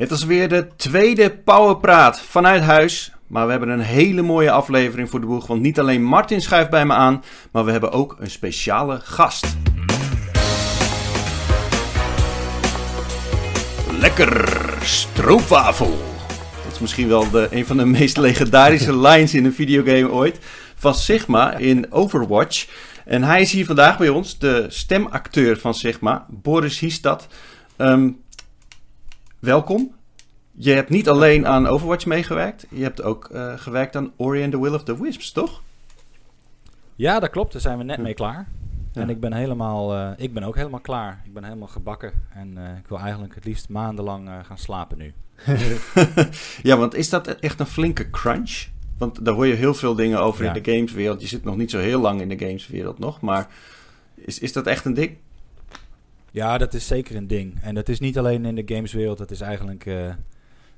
Het is weer de tweede Powerpraat vanuit huis. Maar we hebben een hele mooie aflevering voor de boeg. Want niet alleen Martin schuift bij me aan, maar we hebben ook een speciale gast. Lekker stroopwafel. Dat is misschien wel de, een van de meest legendarische lines in een videogame ooit. Van Sigma in Overwatch. En hij is hier vandaag bij ons, de stemacteur van Sigma, Boris Hiestad. Ehm, welkom. Je hebt niet alleen aan Overwatch meegewerkt, je hebt ook eh, gewerkt aan Ori and the Will of the Wisps, toch? Ja, dat klopt. Daar zijn we net mee klaar. En ik ben, helemaal, uh, ik ben ook helemaal klaar. Ik ben helemaal gebakken. En uh, ik wil eigenlijk het liefst maandenlang uh, gaan slapen nu. ja, want is dat echt een flinke crunch? Want daar hoor je heel veel dingen over ja. in de gameswereld. Je zit nog niet zo heel lang in de gameswereld nog. Maar is, is dat echt een ding? Ja, dat is zeker een ding. En dat is niet alleen in de gameswereld. Dat is eigenlijk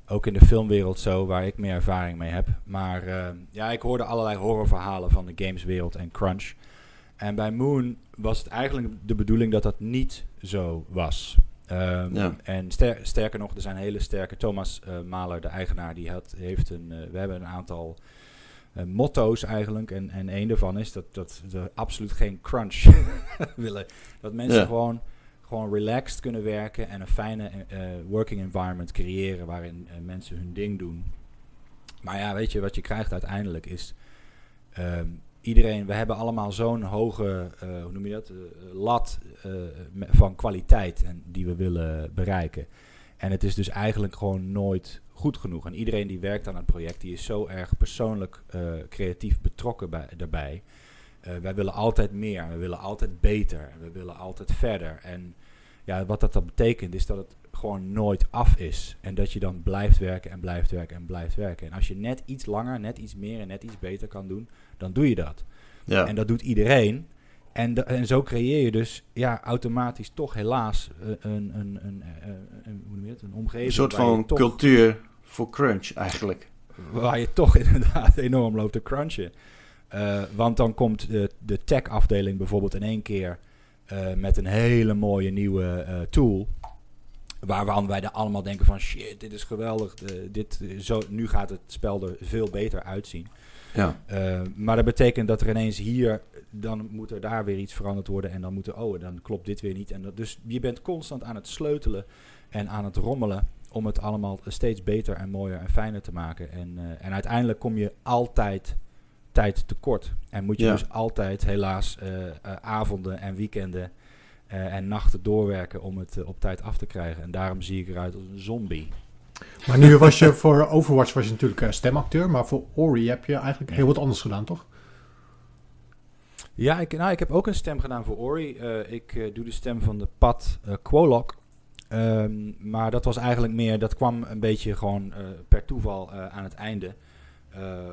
ook in de filmwereld zo, waar ik meer ervaring mee heb. Maar ja, ik hoorde allerlei horrorverhalen van de gameswereld en crunch. En bij Moon was het eigenlijk de bedoeling dat dat niet zo was. Um, ja. En ster sterker nog, er zijn hele sterke. Thomas uh, Mahler, de eigenaar, die had, heeft een. Uh, we hebben een aantal uh, motto's eigenlijk. En, en een daarvan is dat, dat we absoluut geen crunch willen. Dat mensen ja. gewoon, gewoon relaxed kunnen werken en een fijne working environment creëren waarin mensen hun ding doen. Maar ja, weet je, wat je krijgt uiteindelijk is. Um, iedereen, we hebben allemaal zo'n hoge, uh, hoe noem je dat, lat van kwaliteit en die we willen bereiken. En het is dus eigenlijk gewoon nooit goed genoeg. En iedereen die werkt aan het project, die is zo erg persoonlijk creatief betrokken bij, daarbij. Wij willen altijd meer, we willen altijd beter, we willen altijd verder. En ja, wat dat dan betekent is dat het gewoon nooit af is. En dat je dan blijft werken en blijft werken en blijft werken. En als je net iets langer, net iets meer en net iets beter kan doen, dan doe je dat. Ja. En dat doet iedereen. En, en zo creëer je dus ja, automatisch toch helaas een, een, een, een, een hoe noem je het, een omgeving. Een soort van cultuur voor crunch eigenlijk. Waar je toch inderdaad enorm loopt te crunchen. Uh, want dan komt de, de tech-afdeling bijvoorbeeld in één keer uh, met een hele mooie nieuwe uh, tool. Waarvan wij er allemaal denken van shit, dit is geweldig. dit, zo, nu gaat het spel er veel beter uitzien. Ja. Maar dat betekent dat er ineens hier, dan moet er daar weer iets veranderd worden. En dan moet er, oh, dan klopt dit weer niet. En dat, dus je bent constant aan het sleutelen en aan het rommelen om het allemaal steeds beter en mooier en fijner te maken. En, en uiteindelijk kom je altijd tijd tekort. En moet je ja. dus altijd helaas uh, avonden en weekenden en nachten doorwerken om het op tijd af te krijgen. En daarom zie ik eruit als een zombie. Maar nu was je voor Overwatch was je natuurlijk uh, stemacteur, maar voor Ori heb je eigenlijk heel wat anders gedaan, toch? Ja, ik, nou, ik heb ook een stem gedaan voor Ori. Uh, ik uh, doe de stem van de Pat Quolok. Um, maar dat was eigenlijk meer, dat kwam een beetje gewoon per toeval aan het einde.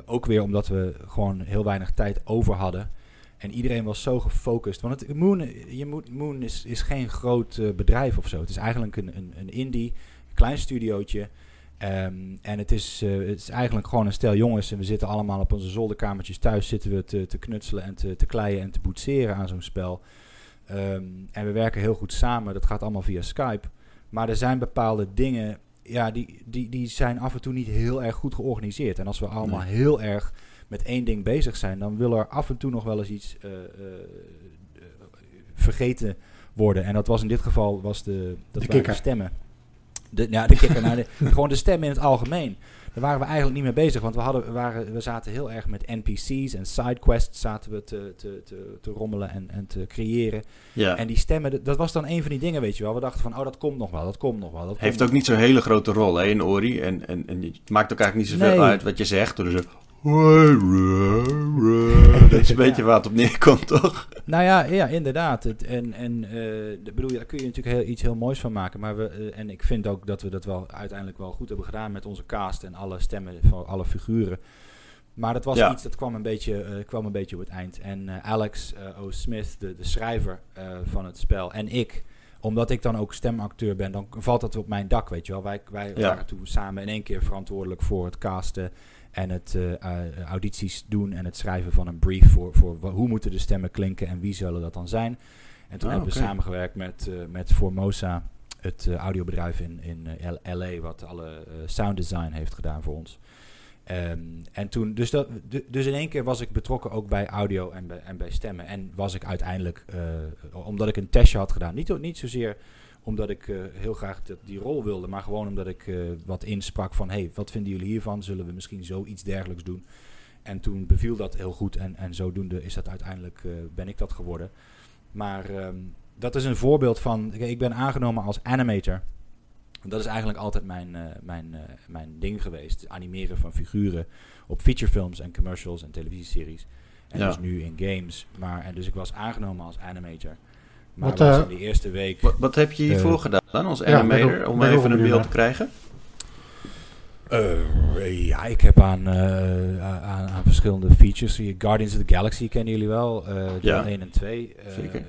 Ook weer omdat we gewoon heel weinig tijd over hadden. En iedereen was zo gefocust. Want het, Moon, je moet, Moon is, is geen groot bedrijf of zo. Het is eigenlijk een, een, een indie klein studiootje. Um, en het is, uh, het is eigenlijk gewoon een stel jongens. En we zitten allemaal op onze zolderkamertjes thuis. Zitten we te, te knutselen en te, te kleien en te boetseren aan zo'n spel. Um, en we werken heel goed samen. Dat gaat allemaal via Skype. Maar er zijn bepaalde dingen. Ja, die, die, die zijn af en toe niet heel erg goed georganiseerd. En als we allemaal nee. heel erg met één ding bezig zijn, dan wil er af en toe nog wel eens iets uh, uh, vergeten worden. En dat was in dit geval was de, dat de waren de stemmen. De, ja, de kikker naar de, gewoon de stem in het algemeen. Daar waren we eigenlijk niet mee bezig, want we, hadden, we, waren, we zaten heel erg met NPC's en sidequests zaten we te, te, te, te rommelen en, en te creëren. Ja. En die stemmen, dat was dan een van die dingen, weet je wel. We dachten van, oh, dat komt nog wel, dat komt nog wel. Dat Heeft ook niet zo'n hele grote rol hè, in Ori. En, en, en het maakt ook eigenlijk niet zoveel nee. uit wat je zegt. Zo, dat is een beetje waar het op neerkomt, toch? Nou ja, ja inderdaad. Het, en en uh, bedoel, daar kun je natuurlijk heel, iets heel moois van maken. Maar we, uh, en ik vind ook dat we dat wel uiteindelijk wel goed hebben gedaan met onze cast en alle stemmen van alle figuren. Maar dat was ja. iets dat kwam een, beetje, uh, kwam een beetje op het eind. En Alex O. Smith, de, de schrijver van het spel, en ik omdat ik dan ook stemacteur ben, dan valt dat op mijn dak, weet je wel. Wij, wij ja. waren toen samen in één keer verantwoordelijk voor het casten en het uh, uh, audities doen en het schrijven van een brief voor, voor hoe moeten de stemmen klinken en wie zullen dat dan zijn. En toen oh, hebben okay. we samengewerkt met, uh, met Formosa het audiobedrijf in, in LA, wat alle sound design heeft gedaan voor ons. Ehm, en toen, dus, dat, dus in één keer was ik betrokken ook bij audio en bij, en bij stemmen. En was ik uiteindelijk, omdat ik een testje had gedaan, niet, niet zozeer omdat ik heel graag die rol wilde, maar gewoon omdat ik wat insprak van, hey, wat vinden jullie hiervan? Zullen we misschien zoiets dergelijks doen? En toen beviel dat heel goed en, en zodoende is dat uiteindelijk, uh, ben ik dat geworden. Maar um, dat is een voorbeeld van, ik ben aangenomen als animator. Dat is eigenlijk altijd mijn, mijn, mijn ding geweest. Animeren van figuren op featurefilms en commercials en televisieseries. En ja. dus nu in games. Maar, en dus ik was aangenomen als animator. Maar wat, was in de eerste week... Wat, wat heb je hiervoor gedaan dan als animator? Ja, om even een beeld te krijgen? Uh, ja, ik heb aan, uh, aan, aan, verschillende features. Guardians of the Galaxy kennen jullie wel. Uh, ja. 1 en 2. Zeker.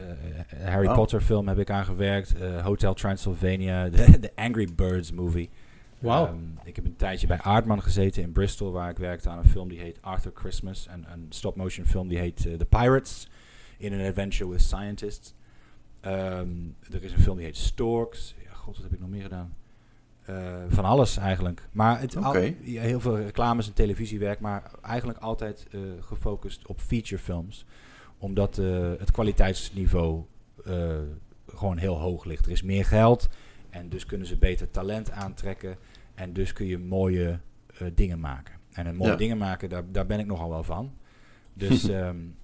Harry wow. Potter film heb ik aangewerkt. Hotel Transylvania. De Angry Birds movie. Wow. Um, ik heb een tijdje bij Aardman gezeten in Bristol. Waar ik werkte aan een film die heet Arthur Christmas. En een stop-motion film die heet The Pirates. In an Adventure with Scientists. Um, er is een film die heet Storks. Ja, god, wat heb ik nog meer gedaan? Uh, van alles eigenlijk. Maar het okay. al, ja, heel veel reclames en televisiewerk, maar eigenlijk altijd uh, gefocust op featurefilms. Omdat uh, het kwaliteitsniveau gewoon heel hoog ligt. Er is meer geld en dus kunnen ze beter talent aantrekken. En dus kun je mooie dingen maken. En een mooie ja. dingen maken, daar, daar ben ik nogal wel van. Dus um,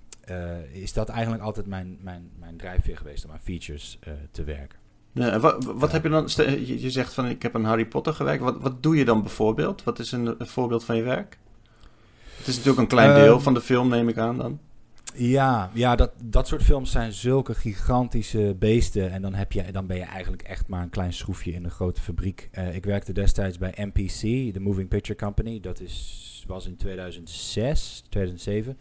is dat eigenlijk altijd mijn, mijn, mijn drijfveer geweest om aan features te werken. Ja, wat, wat heb je dan? Je zegt van ik heb aan Harry Potter gewerkt. Wat, wat doe je dan bijvoorbeeld? Wat is een, een voorbeeld van je werk? Het is natuurlijk een klein deel uh, van de film, neem ik aan dan. Ja, ja dat, dat soort films zijn zulke gigantische beesten. En dan, heb je, dan ben je eigenlijk echt maar een klein schroefje in een grote fabriek. Uh, ik werkte destijds bij MPC, de Moving Picture Company. Dat is, was in 2006, 2007.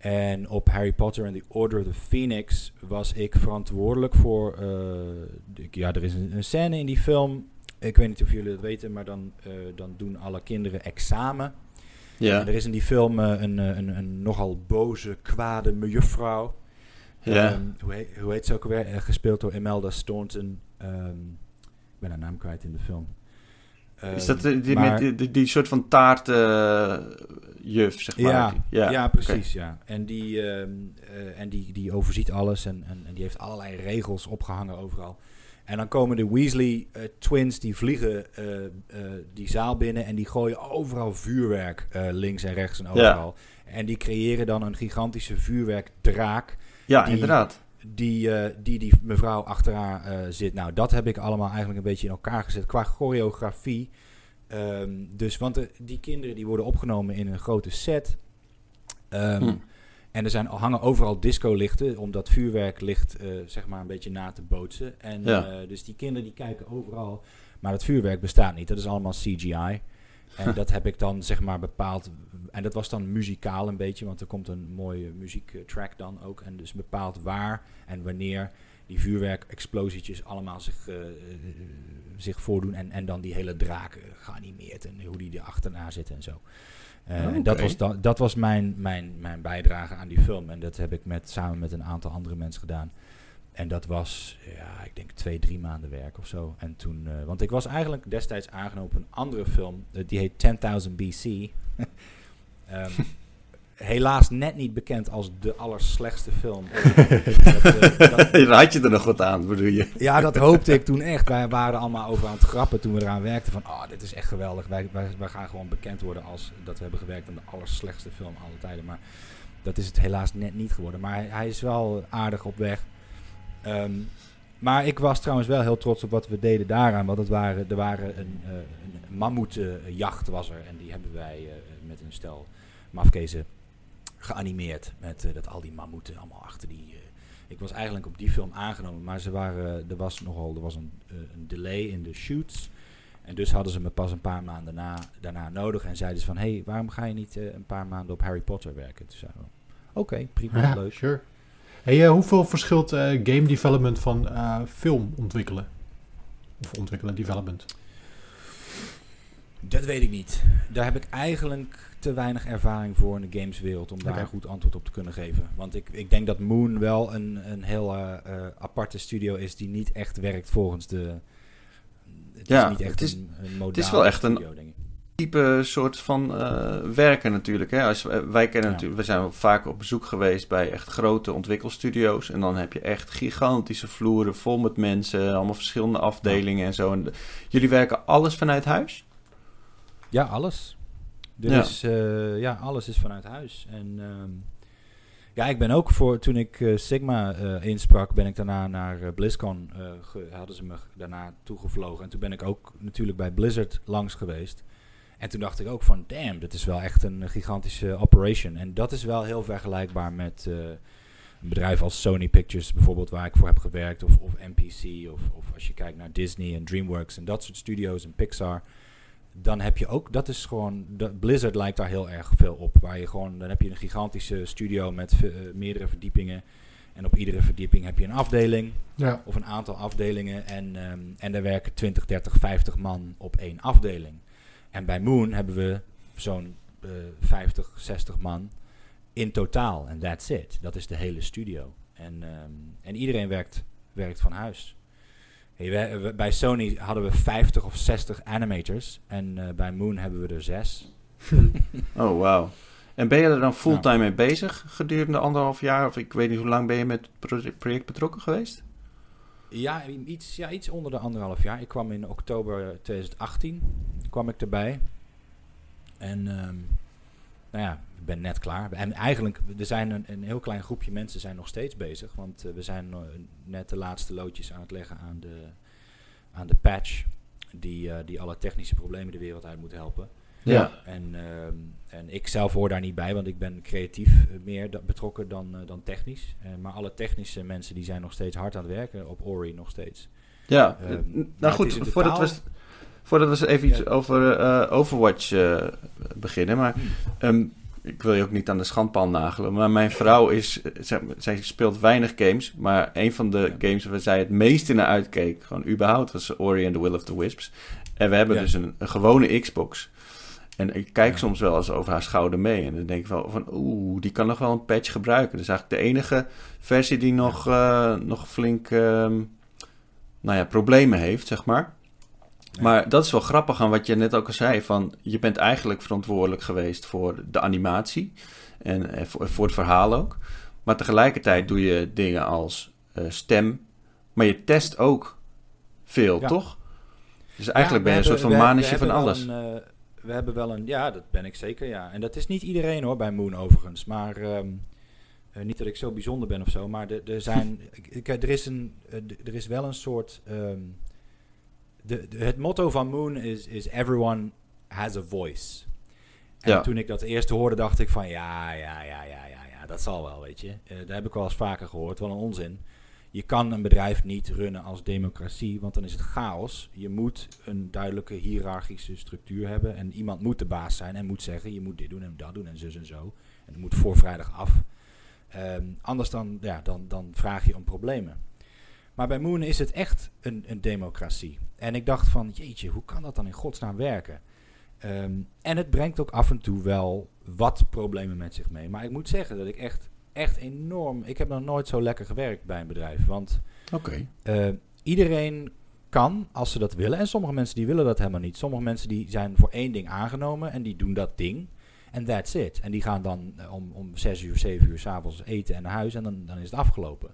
En op Harry Potter and the Order of the Phoenix was ik verantwoordelijk voor. Uh, ja, er is een, een, scène in die film. Ik weet niet of jullie dat weten, maar dan, uh, dan doen alle kinderen examen. Ja. En er is in die film uh, een, een, een, nogal boze, kwade mejuffrouw. Ja. Um, hoe, heet, hoe heet ze ook alweer? gespeeld door Imelda Staunton. Um, ik ben haar naam kwijt in de film. Um, is dat die, maar, die, die, die, soort van taart juf, zeg maar. Ja, ja, ja precies, okay. ja. En, die, uh, uh, en die, die overziet alles en, en, en, die heeft allerlei regels opgehangen overal. En dan komen de Weasley uh, twins, die vliegen die zaal binnen en die gooien overal vuurwerk links en rechts en overal. Ja. En die creëren dan een gigantische vuurwerkdraak. Ja, die, inderdaad. Die, die die mevrouw achteraan zit. Nou, dat heb ik allemaal eigenlijk een beetje in elkaar gezet. Qua choreografie Um, dus, want de, die kinderen die worden opgenomen in een grote set. Um, hm. En er zijn, hangen overal discolichten om dat vuurwerklicht uh, zeg maar een beetje na te bootsen. En ja. dus die kinderen die kijken overal. Maar het vuurwerk bestaat niet. Dat is allemaal CGI. En dat heb ik dan zeg maar bepaald. En dat was dan muzikaal een beetje, want er komt een mooie muziektrack dan ook. En dus bepaald waar en wanneer die vuurwerkexplosietjes allemaal zich, uh, zich voordoen. En, en dan die hele draak geanimeerd en hoe die er achterna zit en zo. Uh, oh, okay. En dat was, dan, dat was mijn, mijn, mijn bijdrage aan die film. En dat heb ik met, samen met een aantal andere mensen gedaan. En dat was, ja, ik denk twee, drie maanden werk of zo. En toen, uh, want ik was eigenlijk destijds aangenomen op een andere film. Uh, die heet 10.000 BC. um, helaas net niet bekend als de allerslechtste film. dat, dat, had je er nog wat aan, bedoel je? ja, dat hoopte ik toen echt. Wij waren allemaal over aan het grappen toen we eraan werkten. Van, oh, dit is echt geweldig. Wij, wij, wij gaan gewoon bekend worden als dat we hebben gewerkt aan de allerslechtste film alle tijden. Maar dat is het helaas net niet geworden. Maar hij is wel aardig op weg. Um, maar ik was trouwens wel heel trots op wat we deden daaraan. Want het waren, er waren een, uh, een mammoetenjacht was er. En die hebben wij uh, met een stel mafkezen geanimeerd. Met uh, dat al die mammoeten allemaal achter die. Ik was eigenlijk op die film aangenomen, maar ze waren, er was nogal er was een, een delay in de shoots. En dus hadden ze me pas een paar maanden daarna, daarna nodig en zeiden ze van... hé, hey, waarom ga je niet een paar maanden op Harry Potter werken? Toen zeiden we, oké, okay, prima, ja, leuk. Sure. Hey, hoeveel verschilt game development van film ontwikkelen? Of ontwikkelen, development? Dat weet ik niet. Daar heb ik eigenlijk te weinig ervaring voor in de gameswereld om daar okay. goed antwoord op te kunnen geven. Want ik, ik denk dat Moon wel een, een heel uh, uh, aparte studio is die niet echt werkt volgens de, het Ja, is niet echt het is- een, een het is wel echt een-. Type soort van eh, werken natuurlijk. Hè? Als, we- wij kennen Ja. natuurlijk, we zijn vaak op bezoek geweest bij echt grote ontwikkelstudio's. En dan heb je echt gigantische vloeren vol met mensen, allemaal verschillende afdelingen en zo. En de- jullie werken alles vanuit huis? Ja, alles. Er Ja. Is, eh, ja, alles is vanuit huis. En ehm, ja, ik ben ook voor, toen ik eh, Sigma eh, insprak, ben ik daarna naar eh, BlizzCon, eh, ge- hadden ze me daarna toegevlogen. En toen ben ik ook natuurlijk bij Blizzard langs geweest. En toen dacht ik ook van, damn, dit is wel echt een gigantische operation. En dat is wel heel vergelijkbaar met eh, een bedrijf als Sony Pictures bijvoorbeeld, waar ik voor heb gewerkt. Of, of NPC, of, of als je kijkt naar Disney en DreamWorks en dat soort studio's en Pixar dan heb je ook, dat is gewoon, Blizzard lijkt daar heel erg veel op. Waar je gewoon, dan heb je een gigantische studio met eh, meerdere verdiepingen. En op iedere verdieping heb je een afdeling Ja. of een aantal afdelingen. En, ehm, en daar werken 20, 30, 50 man op één afdeling. En bij Moon hebben we zo'n eh 50, 60 man in totaal. En that's it. Dat is de hele studio. En, ehm, en iedereen werkt, werkt van huis. Hey, we- bij Sony hadden we 50 of 60 animators. En eh, bij Moon hebben we er zes. Oh, wauw. En ben je er dan fulltime mee bezig gedurende anderhalf jaar? Of ik weet niet hoe lang ben je met het proje- project betrokken geweest? Ja iets, ja, iets onder de anderhalf jaar. Ik kwam in oktober 2018 kwam ik erbij. En ehm, nou ja, ik ben net klaar. En eigenlijk, er zijn een, een heel klein groepje mensen zijn nog steeds bezig. Want eh, we zijn eh, net de laatste loodjes aan het leggen aan de, aan de patch. Die, eh, die alle technische problemen de wereld uit moet helpen. Ja. En, ehm, en ik zelf hoor daar niet bij, want ik ben creatief eh, meer da- betrokken dan, eh, dan technisch. Eh, maar alle technische mensen die zijn nog steeds hard aan het werken op Ori nog steeds. Ja, Ehm, eh, nou goed, voordat we, voordat we even iets over Overwatch beginnen. Maar Hmm. ehm, ik wil je ook niet aan de schandpaal nagelen. Maar mijn vrouw is, zij, zij speelt weinig games. Maar een van de Ja. games waar zij het meeste naar uitkeek, gewoon überhaupt, was Ori and the Will of the Wisps. En we hebben Ja. dus een, een gewone Xbox. En ik kijk Ja. soms wel eens over haar schouder mee. En dan denk ik wel van, oeh, die kan nog wel een patch gebruiken. Dat is eigenlijk de enige versie die nog, eh, nog flink ehm, nou ja, problemen heeft, zeg maar. Ja. Maar dat is wel grappig aan wat je net ook al zei. Van, je bent eigenlijk verantwoordelijk geweest voor de animatie. En eh, voor, voor het verhaal ook. Maar tegelijkertijd doe je dingen als eh, stem. Maar je test ook veel, Ja. toch? Dus eigenlijk ben je een soort van we- van alles. een, we hebben wel een, ja, dat ben ik zeker, ja. En dat is niet iedereen hoor, bij Moon overigens. Maar ehm, eh, niet dat ik zo bijzonder ben of zo, maar er- er zijn, ik, er, is een, eh, er is wel een soort, ehm, de, de- het motto van Moon is, is everyone has a voice. En Ja. toen ik dat eerst hoorde, dacht ik van ja, ja, ja, ja, ja, ja, dat zal wel, weet je. Eh dat heb ik wel eens vaker gehoord, wel een onzin. Je kan een bedrijf niet runnen als democratie, want dan is het chaos. Je moet een duidelijke hiërarchische structuur hebben en iemand moet de baas zijn en moet zeggen, je moet dit doen en dat doen en zus en zo. En het moet voor vrijdag af. Ehm, anders dan, ja, dan, dan vraag je om problemen. Maar bij Moon is het echt een, een democratie. En ik dacht van, jeetje, hoe kan dat dan in godsnaam werken? Ehm, en het brengt ook af en toe wel wat problemen met zich mee. Maar ik moet zeggen dat ik echt, echt enorm... Ik heb nog nooit zo lekker gewerkt bij een bedrijf. Want eh, iedereen kan, als ze dat willen. En sommige mensen die willen dat helemaal niet. Sommige mensen die zijn voor één ding aangenomen en die doen dat ding. En that's it. En die gaan dan eh, om, om 6 uur, 7 uur s'avonds eten en naar huis en dan, dan is het afgelopen.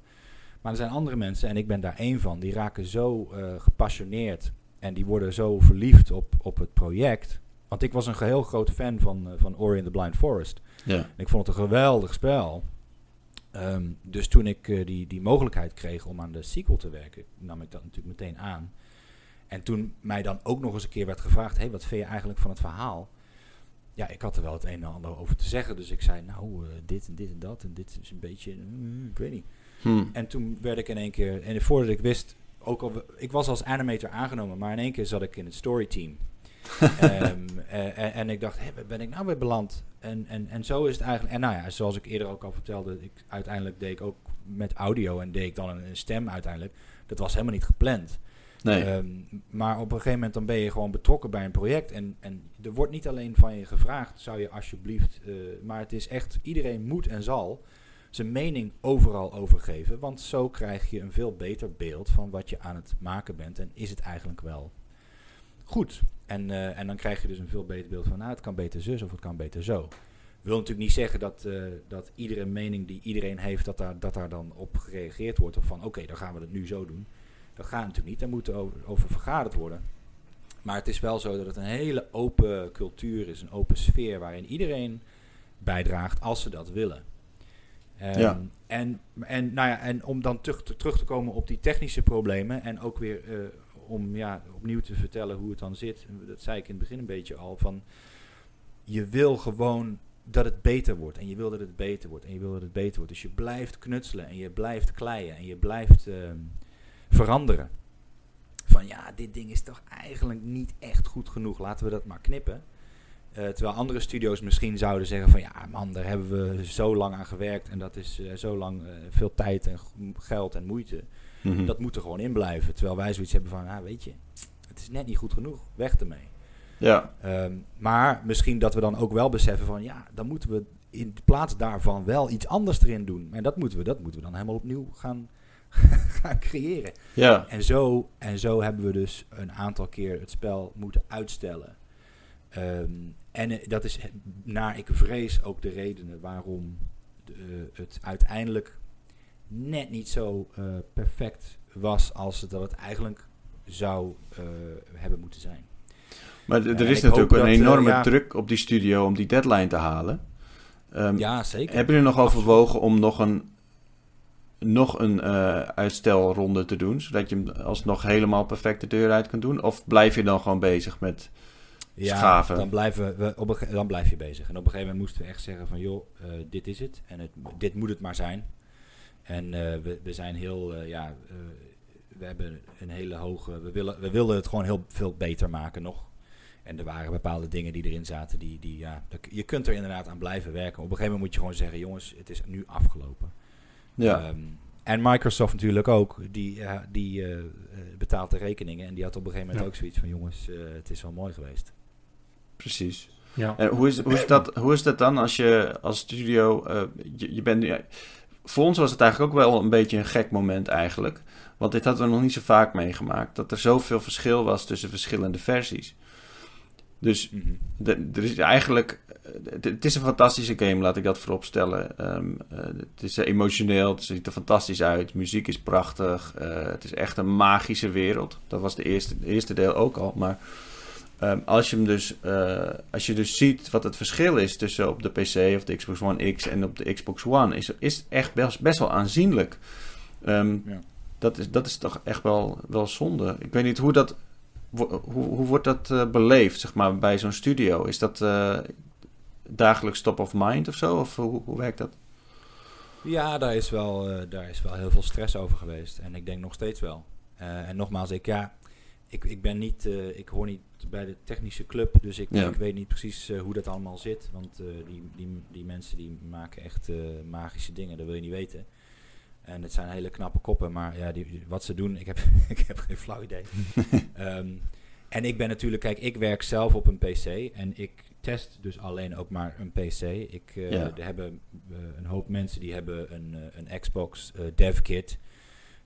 Maar er zijn andere mensen, en ik ben daar één van, die raken zo eh, gepassioneerd en die worden zo verliefd op, op het project. Want ik was een heel groot fan van, van Ori and the Blind Forest. Ja. En ik vond het een geweldig spel. Ehm, dus toen ik eh, die, die mogelijkheid kreeg om aan de sequel te werken, nam ik dat natuurlijk meteen aan. En toen mij dan ook nog eens een keer werd gevraagd: hey, wat vind je eigenlijk van het verhaal? Ja, ik had er wel het een en ander over te zeggen. Dus ik zei: Nou, eh, dit en dit en dat. En dit is een beetje. mm, ik weet niet. Hm. En toen werd ik in één keer. En voordat ik wist. Ook al, ik was als animator aangenomen, maar in één keer zat ik in het storyteam. Eh, en, en ik dacht, waar ben ik nou weer beland? En, en, en zo is het eigenlijk. En nou ja, zoals ik eerder ook al vertelde, ik, uiteindelijk deed ik ook met audio en deed ik dan een, een stem uiteindelijk. Dat was helemaal niet gepland. Nee. Ehm, maar op een gegeven moment dan ben je gewoon betrokken bij een project. En, en er wordt niet alleen van je gevraagd, zou je alsjeblieft. eh, maar het is echt, iedereen moet en zal zijn mening overal overgeven. Want zo krijg je een veel beter beeld van wat je aan het maken bent. En is het eigenlijk wel goed. En, eh, en dan krijg je dus een veel beter beeld van, nou, het kan beter zus of het kan beter zo. Wil natuurlijk niet zeggen dat, eh, dat iedere mening die iedereen heeft, dat daar, dat daar dan op gereageerd wordt. Of van, oké, dan gaan we het nu zo doen. Dat gaat natuurlijk niet, daar moet over, over vergaderd worden. Maar het is wel zo dat het een hele open cultuur is, een open sfeer waarin iedereen bijdraagt als ze dat willen. Ehm, Ja. en, en, nou ja, en om dan terug te, terug te komen op die technische problemen en ook weer eh, om ja, opnieuw te vertellen hoe het dan zit. Dat zei ik in het begin een beetje al. Van, je wil gewoon dat het beter wordt. En je wil dat het beter wordt. En je wil dat het beter wordt. Dus je blijft knutselen en je blijft kleien en je blijft ehm, veranderen. Van ja, dit ding is toch eigenlijk niet echt goed genoeg. Laten we dat maar knippen. Eh, terwijl andere studio's misschien zouden zeggen van ja man, daar hebben we zo lang aan gewerkt. En dat is eh, zo lang eh, veel tijd en geld en moeite. Mhm. Dat moet er gewoon in blijven. Terwijl wij zoiets hebben van, ah, weet je, het is net niet goed genoeg. Weg ermee. Ja, Ehm, maar misschien dat we dan ook wel beseffen van, ja, dan moeten we in plaats daarvan wel iets anders erin doen. En dat moeten we, dat moeten we dan helemaal opnieuw gaan, gaan creëren. ja, En zo, en zo hebben we dus een aantal keer het spel moeten uitstellen. Ehm, en eh, dat is, naar ik vrees, ook de redenen waarom de, eh, het uiteindelijk net niet zo eh, perfect was als het dat het eigenlijk zou eh, hebben moeten zijn. maar er is natuurlijk een dat, eh, enorme ja. druk op die studio om die deadline te halen. Ehm, Ja, zeker. Heb je er nog overwogen om nog een, nog een uitstelronde te doen, zodat je hem alsnog helemaal perfect de deur uit kan doen? Of blijf je dan gewoon bezig met... Ja, schaven. Dan, blijven we op een, dan blijf je bezig. En op een gegeven moment moesten we echt zeggen van... joh, dit is het. En het, dit moet het maar zijn. En eh, we, we zijn heel... eh, ja, eh, we hebben een hele hoge... We, willen, we wilden het gewoon heel veel beter maken nog. En er waren bepaalde dingen die erin zaten. Die, die, ja, je kunt er inderdaad aan blijven werken. Op een gegeven moment moet je gewoon zeggen... jongens, het is nu afgelopen. Ja, Ehm, en Microsoft natuurlijk ook. Die, eh, die betaalt de rekeningen. En die had op een gegeven moment Ja. ook zoiets van... jongens, eh, het is wel mooi geweest. precies. Ja. En hoe is, hoe, is dat, hoe is dat dan als je als studio... eh, je, je bent, ja, voor ons was het eigenlijk ook wel een beetje een gek moment eigenlijk. Want dit hadden we nog niet zo vaak meegemaakt. Dat er zoveel verschil was tussen verschillende versies. Dus Mhm. De- er is eigenlijk. Het het is een fantastische game, laat ik dat voorop stellen. Ehm, eh, het is eh, emotioneel, het ziet er fantastisch uit. Muziek is prachtig. eh, het is echt een magische wereld. Dat was de eerste, de eerste deel ook al. Maar ehm, als, je hem dus, eh, als je dus ziet wat het verschil is tussen op de PC of de Xbox One X en op de Xbox One, is, is echt best, best wel aanzienlijk. Ehm, Ja. dat, is, dat is toch echt wel, wel zonde. Ik weet niet hoe dat. Hoe, hoe wordt dat eh, beleefd, zeg maar, bij zo'n studio? Is dat eh, dagelijks top of mind of zo? Of hoe, hoe werkt dat? Ja, daar is, wel, daar is wel heel veel stress over geweest. En ik denk nog steeds wel. En nogmaals, ik, ja, ik, ik ben niet, ik hoor niet bij de technische club, dus ik, Ja. ik weet niet precies eh, hoe dat allemaal zit. Want eh, die, die, die mensen die maken echt eh, magische dingen, dat wil je niet weten. En het zijn hele knappe koppen, maar ja, die, wat ze doen, ik heb, ik heb geen flauw idee. Ehm, en ik ben natuurlijk, kijk, ik werk zelf op een PC en ik test dus alleen ook maar een PC. Ik, Ja. Er hebben een hoop mensen die hebben een, een Xbox dev kit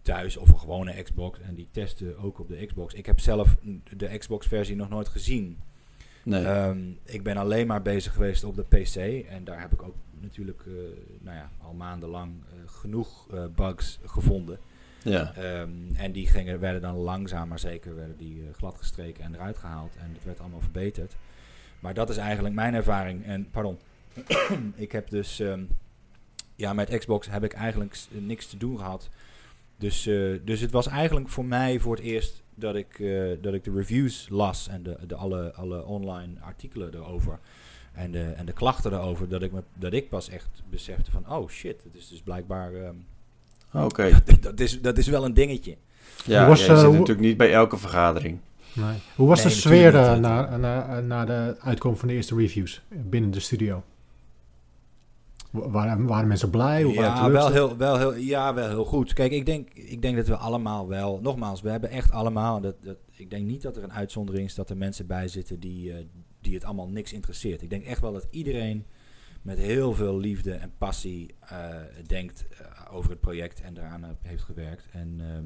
thuis of een gewone Xbox en die testen ook op de Xbox. Ik heb zelf de Xbox versie nog nooit gezien. Nee. Ehm, ik ben alleen maar bezig geweest op de PC en daar heb ik ook natuurlijk eh, nou ja, al maandenlang eh, genoeg eh, bugs gevonden. ja. Ehm, en die gingen, werden dan langzaam maar zeker werden die, eh, gladgestreken en eruit gehaald. En het werd allemaal verbeterd. Maar dat is eigenlijk mijn ervaring. En pardon, ik heb dus... ehm, ja, met Xbox heb ik eigenlijk niks te doen gehad. Dus, eh, dus het was eigenlijk voor mij voor het eerst dat ik, eh, dat ik de reviews las en de, de alle, alle online artikelen erover. En de, en de klachten erover, dat ik, me, dat ik pas echt besefte van, oh shit, het is dus blijkbaar, ehm, Oké. dat, is, dat is wel een dingetje. Ja, was, ja, je eh, zit hoe- natuurlijk niet bij elke vergadering. Nee. Hoe was Nee, de sfeer eh, na, na, na de uitkomst van de eerste reviews binnen de studio? Wa- Waren, waren mensen blij? Of Ja wel, heel, wel heel, ja, wel heel goed. Kijk, ik denk, ik denk dat we allemaal wel... Nogmaals, we hebben echt allemaal... Dat, dat, ik denk niet dat er een uitzondering is dat er mensen bij zitten die, eh, die het allemaal niks interesseert. Ik denk echt wel dat iedereen met heel veel liefde en passie eh, denkt eh, over het project en daaraan heeft gewerkt. En, ehm,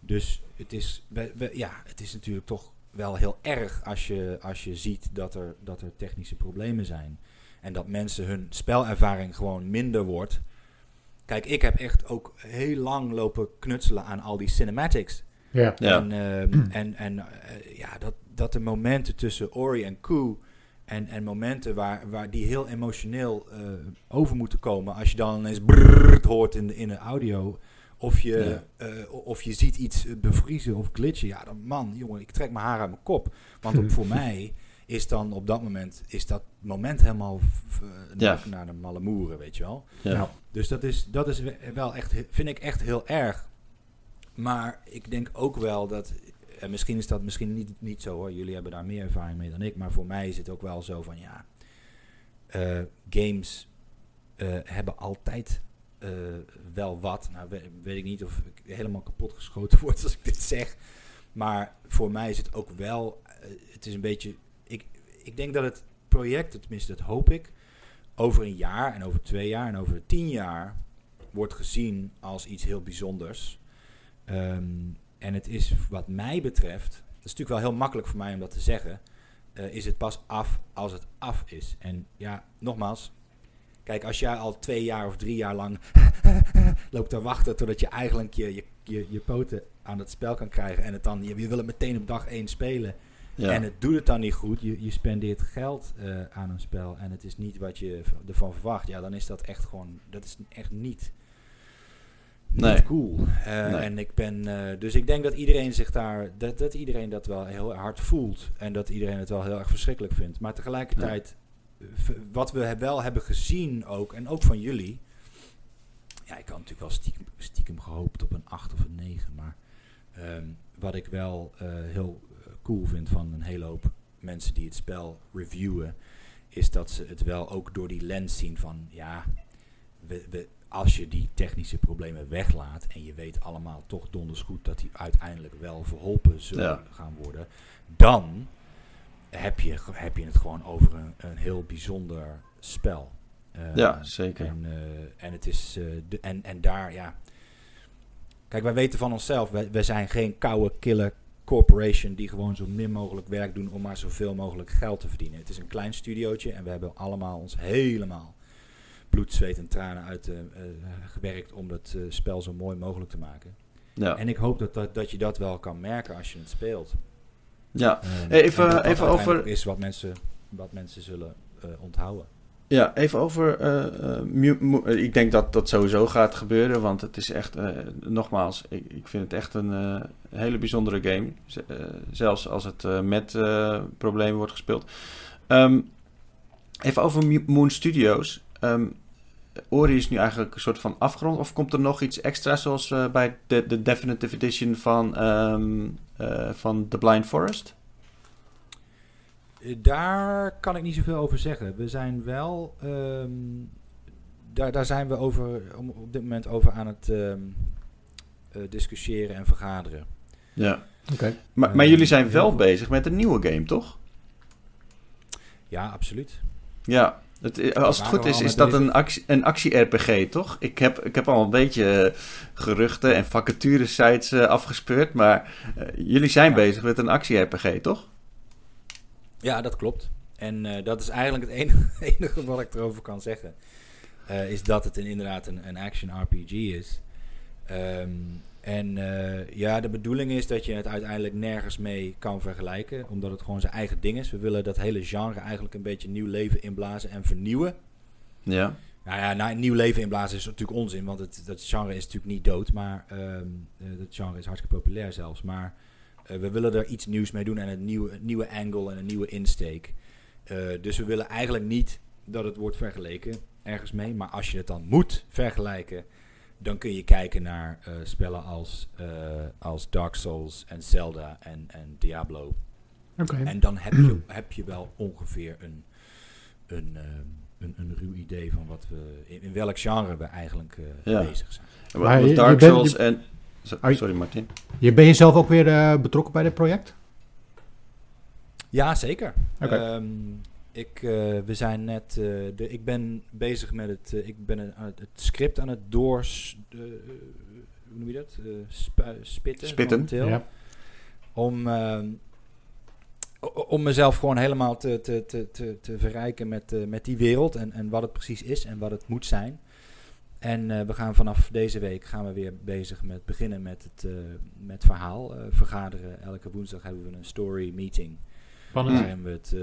dus het is, we, we- ja, het is natuurlijk toch wel heel erg als je, als je ziet dat er, dat er technische problemen zijn. En dat mensen hun spelervaring gewoon minder wordt. Kijk, ik heb echt ook heel lang lopen knutselen aan al die cinematics. Ja. Ja. En, ehm, en, en eh, ja, dat, dat de momenten tussen Ori en Koo en, en momenten waar, waar die heel emotioneel eh, over moeten komen. Als je dan ineens brrrt hoort in de, in de audio. Of je, eh, of je ziet iets bevriezen of glitchen. Ja, dan man, jongen, ik trek mijn haar uit mijn kop. Want voor mij is dan op dat moment, is dat moment helemaal Ja. naar, de malle moeren, weet je wel. Ja. Ja. Dus dat is, dat is we- wel echt, vind ik echt heel erg. Maar ik denk ook wel dat, en misschien is dat misschien niet, niet zo hoor, jullie hebben daar meer ervaring mee dan ik, maar voor mij is het ook wel zo van ja, eh, games eh, hebben altijd eh, wel wat. Nou we- weet ik niet of ik helemaal kapot geschoten word als ik dit zeg. Maar voor mij is het ook wel, het is een beetje, ik, denk dat het project, tenminste dat hoop ik, over een jaar en over twee jaar en over tien jaar wordt gezien als iets heel bijzonders. Ehm, en het is wat mij betreft, dat is natuurlijk wel heel makkelijk voor mij om dat te zeggen, eh, is het pas af als het af is. En ja, nogmaals, kijk, als jij al twee jaar of drie jaar lang loopt te wachten totdat je eigenlijk je, je, je, je poten aan het spel kan krijgen en het dan, je, je wil het meteen op dag één spelen. Ja. En het doet het dan niet goed. Je, je spendeert geld eh, aan een spel en het is niet wat je ervan verwacht. Ja, dan is dat echt gewoon, dat is echt niet, niet Nee. cool. Eh, Nee. En ik ben, eh, dus ik denk dat iedereen zich daar, dat, dat iedereen dat wel heel hard voelt. En dat iedereen het wel heel erg verschrikkelijk vindt. Maar tegelijkertijd, wat we wel hebben gezien ook, en ook van jullie. Ja, ik had natuurlijk wel stiekem, stiekem gehoopt op een 8 of een 9. Maar ehm, wat ik wel heel cool vind van een hele hoop mensen die het spel reviewen, is dat ze het wel ook door die lens zien van ja, we, we, als je die technische problemen weglaat en je weet allemaal toch donders goed dat die uiteindelijk wel verholpen zullen Ja. gaan worden, dan heb je, heb je het gewoon over een, een heel bijzonder spel. Eh, Ja, zeker. En, eh, en het is eh, de, en, en daar, ja. Kijk, wij weten van onszelf, wij, wij zijn geen koude, kille corporation die gewoon zo min mogelijk werk doen om maar zoveel mogelijk geld te verdienen. Het is een klein studiootje en we hebben allemaal ons helemaal bloed, zweet en tranen uit eh, eh, gewerkt om dat eh, spel zo mooi mogelijk te maken. Ja. En ik hoop dat, dat, dat je dat wel kan merken als je het speelt. Ja. Even- en dat dat even uiteindelijk over- is wat mensen, wat mensen zullen onthouden. Ja, even over. eh, ik denk dat dat sowieso gaat gebeuren, want het is echt, eh, nogmaals, ik, vind het echt een hele bijzondere game. Zelfs als het met problemen wordt gespeeld. Ehm, even over Moon Studios. Ehm, Ori is nu eigenlijk een soort van afgerond, of komt er nog iets extra, zoals bij de, de Definitive Edition van, ehm, eh, van The Blind Forest? Eh, Daar kan ik niet zoveel over zeggen. We zijn wel. ehm, daar, daar zijn we over, om, op dit moment over aan het ehm, eh, discussiëren en vergaderen. Ja. Oké. Maar, maar Eh, jullie zijn wel veel. bezig met een nieuwe game, toch? Ja, absoluut. Ja, het, i- als het goed is, is dat een actie, een actie-RPG, toch? Ik heb, ik heb al een beetje eh, geruchten en vacature-sites eh, afgespeurd, maar eh, jullie zijn Ja. bezig met een actie-RPG, toch? Ja, dat klopt. En eh, dat is eigenlijk het enige, enige wat ik erover kan zeggen. Eh, is dat het een, inderdaad een, een action RPG is. Ehm, en eh, ja, de bedoeling is dat je het uiteindelijk nergens mee kan vergelijken. Omdat het gewoon zijn eigen ding is. We willen dat hele genre eigenlijk een beetje nieuw leven inblazen en vernieuwen. Ja. Nou ja, nou, nieuw leven inblazen is natuurlijk onzin. Want het, dat genre is natuurlijk niet dood. Maar eh, dat genre is hartstikke populair zelfs. Maar eh, we willen er iets nieuws mee doen. En een nieuwe, een nieuwe angle en een nieuwe insteek. Eh, dus we willen eigenlijk niet dat het wordt vergeleken ergens mee. Maar als je het dan moet vergelijken, dan kun je kijken naar eh, spellen als, eh, als Dark Souls en Zelda en, en Diablo. Oké. En dan heb je, heb je wel ongeveer een, een, ehm, een, een ruw idee van wat we, in, in welk genre we eigenlijk eh, Ja. bezig zijn. Maar je- Dark bent- Souls je- en... Sorry, Martin. Je, ben je zelf ook weer eh, betrokken bij dit project? Ja, zeker. Oké. Ehm, ik, eh, we zijn net, eh, de, ik ben bezig met het, ik ben het, het script aan het doors, hoe noem je dat? Eh, spitten. Spitten, momenteel. Ja. Om, ehm, om mezelf gewoon helemaal te, te, te, te, te verrijken met, uh, met die wereld en, en wat het precies is en wat het moet zijn. En uh, we gaan vanaf deze week gaan we weer bezig met beginnen met het uh, met verhaal vergaderen. Elke woensdag hebben we een story meeting. Spannend. Waarin we het,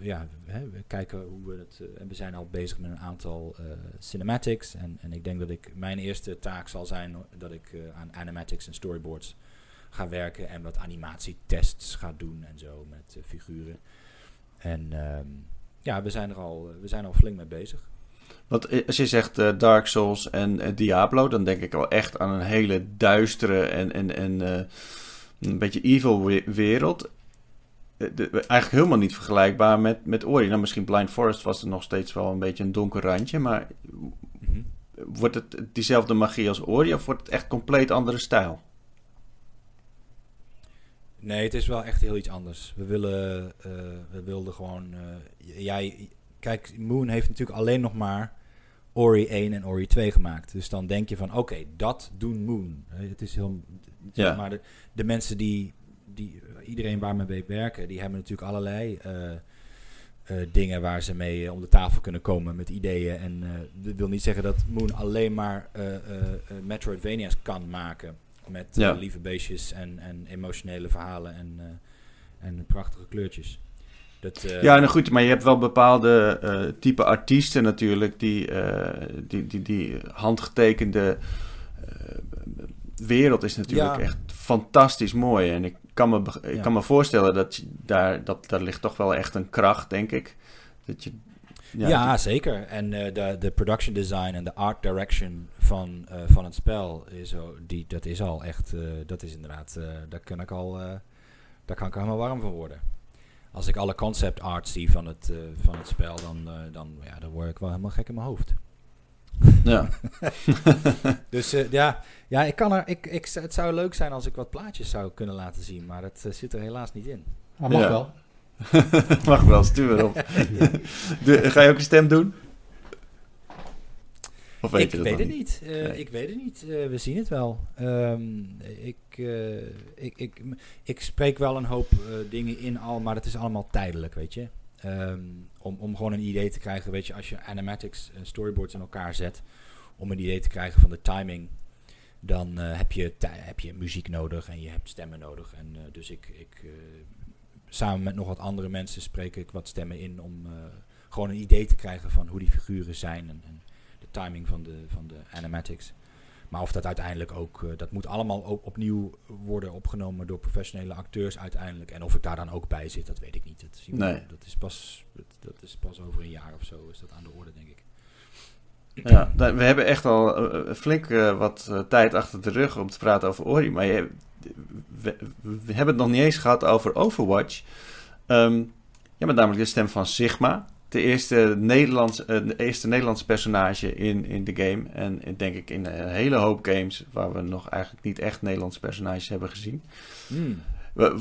ja, hè, we kijken hoe we het. en we zijn al bezig met een aantal cinematics. En, en ik denk dat ik mijn eerste taak zal zijn dat ik aan animatics en storyboards ga werken en wat animatietests ga doen en zo met uh, figuren. En um, ja, we zijn er al, we zijn al flink mee bezig. Want als je zegt uh, Dark Souls en uh, Diablo, dan denk ik wel echt aan een hele duistere en, en, en een beetje evil we wereld. De, eigenlijk helemaal niet vergelijkbaar met, met Ori. Nou, misschien Blind Forest was er nog steeds wel een beetje een donker randje, maar mm -hmm. wordt het diezelfde magie als Ori of wordt het echt compleet andere stijl? Nee, het is wel echt heel iets anders. We willen, we wilden gewoon. Jij, kijk, Moon heeft natuurlijk alleen nog maar Ori 1 en Ori 2 gemaakt. Dus dan denk je van, oké, okay, dat doen Moon. Het is heel. Ja. Maar de, de mensen die, die, iedereen waar we mee werken, die hebben natuurlijk allerlei uh, dingen waar ze mee om de tafel kunnen komen met ideeën. En dat wil niet zeggen dat Moon alleen maar Metroidvania's kan maken. Met ja. lieve beestjes en, en emotionele verhalen en, en prachtige kleurtjes. Dat, uh, ja, nou goed, maar je hebt wel bepaalde type artiesten natuurlijk die, die, die, die handgetekende wereld is natuurlijk ja. echt fantastisch mooi. En ik kan me, ik ja. kan me voorstellen dat je daar, dat daar ligt toch wel echt een kracht, denk ik. Dat je ja, ja zeker. En uh, de, de production design en de art direction van, uh, van het spel, is, die, dat is al echt, uh, dat is inderdaad, daar, kan ik al, daar kan ik helemaal warm van worden. Als ik alle concept art zie van het, van het spel, dan, dan, ja, dan word ik wel helemaal gek in mijn hoofd. Ja. dus ja, ja ik kan er, ik, ik, het zou leuk zijn als ik wat plaatjes zou kunnen laten zien, maar dat zit er helaas niet in. Ah, mag ja. wel. Mag wel, stuur erop. Ga je ook een stem doen? Of weet ik, weet het niet. Uh, nee. ik weet het niet. Uh, we zien het wel. Um, ik, uh, ik, ik, ik spreek wel een hoop dingen in al, maar het is allemaal tijdelijk, weet je. Um, om, om gewoon een idee te krijgen, weet je, als je animatics en storyboards in elkaar zet, om een idee te krijgen van de timing, dan heb, je heb je muziek nodig en je hebt stemmen nodig. En dus ik, ik samen met nog wat andere mensen spreek ik wat stemmen in om gewoon een idee te krijgen van hoe die figuren zijn en, en, timing van de, van de animatics. Maar of dat uiteindelijk ook, uh, dat moet allemaal ook opnieuw worden opgenomen door professionele acteurs uiteindelijk. En of ik daar dan ook bij zit, dat weet ik niet. Dat, zien nee. dat, is, pas, dat, is pas over een jaar of zo is dat aan de orde, denk ik. Ja, we hebben echt al uh, flink wat tijd achter de rug om te praten over Ori. Maar je, we, we, hebben het nog niet eens gehad over Overwatch. Um, ja, met namelijk de stem van Sigma. De eerste, Nederlands, uh, de eerste Nederlandse personage in, in de game. En denk ik in een hele hoop games waar we nog eigenlijk niet echt Nederlandse personages hebben gezien. Mm. We,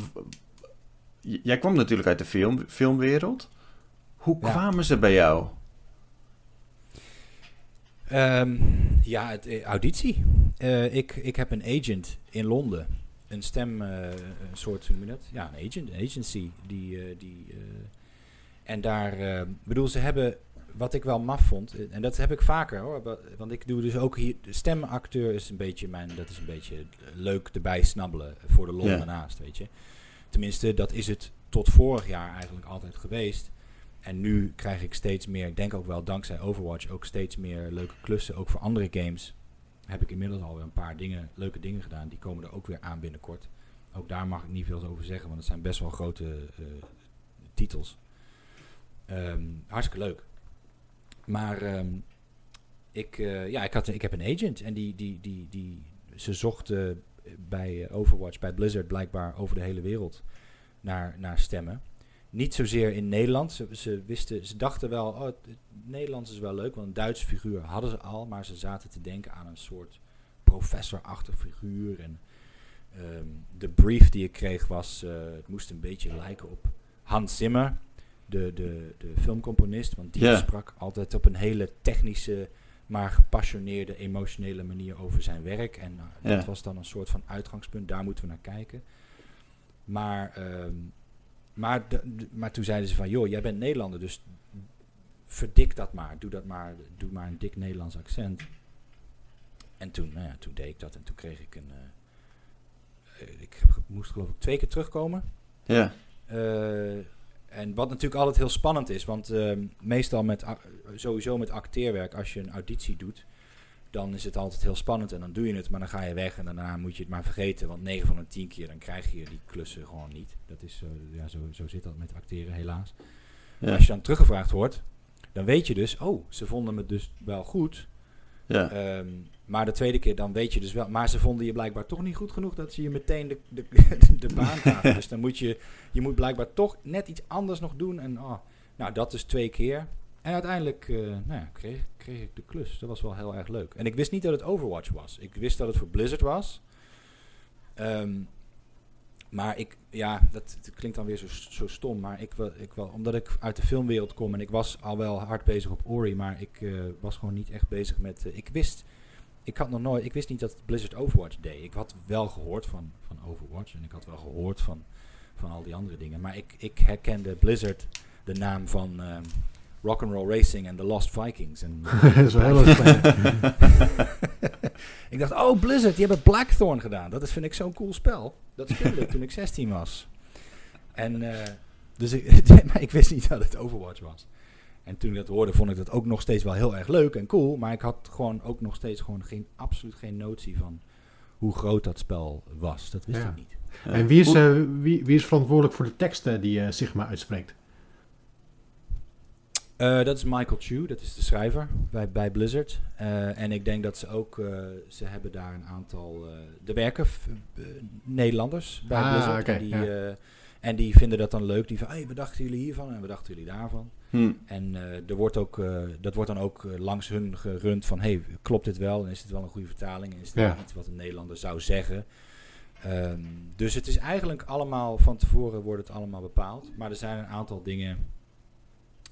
jij kwam natuurlijk uit de film, filmwereld. Hoe ja. kwamen ze bij jou? Um, ja, het, auditie. Uh, ik, ik heb een agent in Londen een stem, uh, een soort, hoe noem je dat? Ja, een agent, een agency. Die, uh, die, en daar, bedoel, ze hebben, wat ik wel maf vond, en dat heb ik vaker hoor, want ik doe dus ook hier, de stemacteur is een beetje mijn, dat is een beetje leuk erbij snabbelen voor de lol daarnaast, weet je. Tenminste, dat is het tot vorig jaar eigenlijk altijd geweest. En nu krijg ik steeds meer, ik denk ook wel dankzij Overwatch, ook steeds meer leuke klussen, ook voor andere games heb ik inmiddels alweer een paar dingen, leuke dingen gedaan. Die komen er ook weer aan binnenkort. Ook daar mag ik niet veel over zeggen, want het zijn best wel grote uh, titels. Um, hartstikke leuk. Maar um, ik, uh, ja, ik, had, ik heb een agent en die, die, die, die, ze zochten bij Overwatch, bij Blizzard blijkbaar over de hele wereld naar, naar stemmen. Niet zozeer in Nederland. Ze, ze, wisten, ze dachten wel, oh, het, Nederlands is wel leuk, want een Duitse figuur hadden ze al, maar ze zaten te denken aan een soort professorachtig figuur. En um, de brief die ik kreeg was, uh, het moest een beetje lijken op Hans Zimmer, de, de, de filmcomponist, want die yeah. sprak altijd op een hele technische, maar gepassioneerde, emotionele manier over zijn werk. En yeah. dat was dan een soort van uitgangspunt, daar moeten we naar kijken. Maar um, maar, maar toen zeiden ze van, joh, jij bent Nederlander, dus verdik dat maar. Doe dat maar, doe maar een dik Nederlands accent. En toen, nou ja, toen deed ik dat en toen kreeg ik een... Uh, ik heb, moest geloof ik twee keer terugkomen. Ja. Uh, en wat natuurlijk altijd heel spannend is, want uh, meestal met sowieso met acteerwerk, als je een auditie doet, dan is het altijd heel spannend en dan doe je het, maar dan ga je weg en daarna moet je het maar vergeten. Want 9 van de 10 keer dan krijg je die klussen gewoon niet. Dat is, uh, ja, zo, zo zit dat met acteren helaas. Ja. Als je dan teruggevraagd wordt, dan weet je dus, oh, ze vonden me dus wel goed. Ja. Um, maar de tweede keer dan weet je dus wel. Maar ze vonden je blijkbaar toch niet goed genoeg dat ze je meteen de, de, de baan gaven. dus dan moet je, je moet blijkbaar toch net iets anders nog doen. En oh, nou, dat is twee keer. En uiteindelijk uh, nou ja, kreeg, kreeg ik de klus. Dat was wel heel erg leuk. En ik wist niet dat het Overwatch was. Ik wist dat het voor Blizzard was. Um, maar ik, ja, dat, klinkt dan weer zo, zo stom. Maar ik, ik wel, omdat ik uit de filmwereld kom en ik was al wel hard bezig op Ori, maar ik uh, was gewoon niet echt bezig met. Uh, ik wist, ik had nog nooit, ik wist niet dat Blizzard Overwatch deed. Ik had wel gehoord van, van Overwatch en ik had wel gehoord van, van al die andere dingen. Maar ik, ik herkende Blizzard de naam van uh, Rock'n'Roll Racing en The Lost Vikings. En, dat is wel ik dacht, oh Blizzard, die hebben Blackthorn gedaan. Dat is, vind ik zo'n cool spel. Dat speelde ik toen ik 16 was. En uh, dus ik, maar ik wist niet dat het Overwatch was. En toen ik dat hoorde, vond ik dat ook nog steeds wel heel erg leuk en cool. Maar ik had gewoon ook nog steeds gewoon geen, absoluut geen notie van hoe groot dat spel was. Dat wist Ja. ik niet. En wie is, eh, wie, wie is verantwoordelijk voor de teksten die eh, Sigma uitspreekt? Eh, dat is Michael Chu, dat is de schrijver bij, bij Blizzard. En ik denk dat ze ook, ze hebben daar een aantal, er werken Nederlanders bij Ah, Blizzard. en, die, ja. en die vinden dat dan leuk. Die van, hey, wat dachten jullie hiervan en wat dachten jullie daarvan? Hm. En eh, er wordt ook, eh, dat wordt dan ook eh, langs hun gerund van, hey, klopt dit wel? En is dit wel een goede vertaling? En is dit Ja. iets wat een Nederlander zou zeggen? Ehm, dus het is eigenlijk allemaal, van tevoren wordt het allemaal bepaald. Maar er zijn een aantal dingen,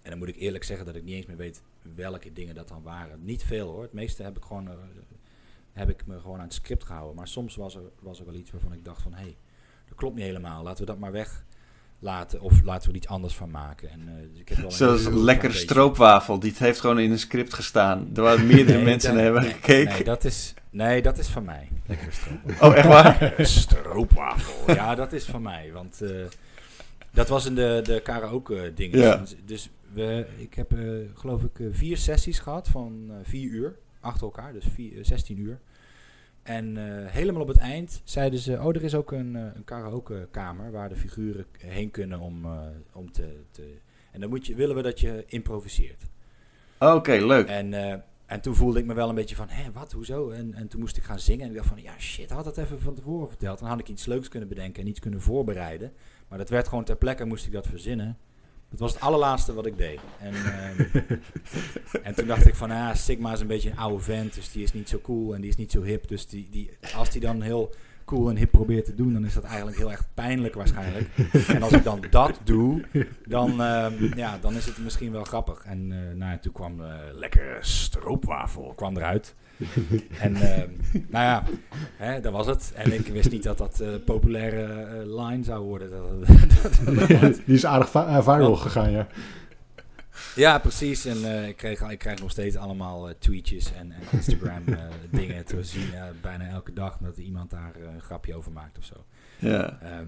en dan moet ik eerlijk zeggen dat ik niet eens meer weet welke dingen dat dan waren. Niet veel hoor, het meeste heb ik gewoon, heb ik me gewoon aan het script gehouden. Maar soms was er, was er wel iets waarvan ik dacht van, hé, hey, dat klopt niet helemaal. Laten we dat maar weglaten of laten we er iets anders van maken. En, eh, dus ik heb wel Zoals een beetje- stroopwafel. Die heeft gewoon in een script gestaan. Er waren meerdere Nee, mensen naar hebben nee, gekeken. Nee dat, is, nee, dat is van mij. Lekkere stroopwafel. Oh, echt waar? stroopwafel. Ja, dat is van mij. Want eh, dat was in de, de karaoke dingen. Ja. Dus, dus we, ik heb eh, geloof ik vier sessies gehad van vier uur achter elkaar. Dus vier, eh, 16 uur. En eh, helemaal op het eind zeiden ze... Oh, er is ook een, eh, een karaokekamer waar de figuren heen kunnen om, eh, om te, te... En dan moet je, willen we dat je improviseert. Oké, leuk. En, en toen voelde ik me wel een beetje van, hé, wat, hoezo? En, en toen moest ik gaan zingen. En ik dacht van, ja, shit, had dat even van tevoren verteld. Dan had ik iets leuks kunnen bedenken en iets kunnen voorbereiden. Maar dat werd gewoon ter plekke, moest ik dat verzinnen. Dat was het allerlaatste wat ik deed. En, ehm, en toen dacht ik van, ja, Sigma is een beetje een oude vent. Dus die is niet zo cool en die is niet zo hip. Dus die, die, als die dan heel cool en hip probeert te doen, dan is dat eigenlijk heel erg pijnlijk waarschijnlijk. En als ik dan dat doe, dan, ehm, ja, dan is het misschien wel grappig. En eh, nou, toen kwam eh lekkere stroopwafel kwam eruit. en ehm, nou ja, hè, dat was het. En ik wist niet dat dat eh populaire eh, line zou worden. Dat, dat- dat- Die is aardig va- eh, viral gegaan, ja. ja, precies. En eh, ik, kreeg, ik krijg nog steeds allemaal tweetjes en, en Instagram eh, dingen te zien. bijna elke dag dat iemand daar een grapje over maakt of zo. Ja. Ehm,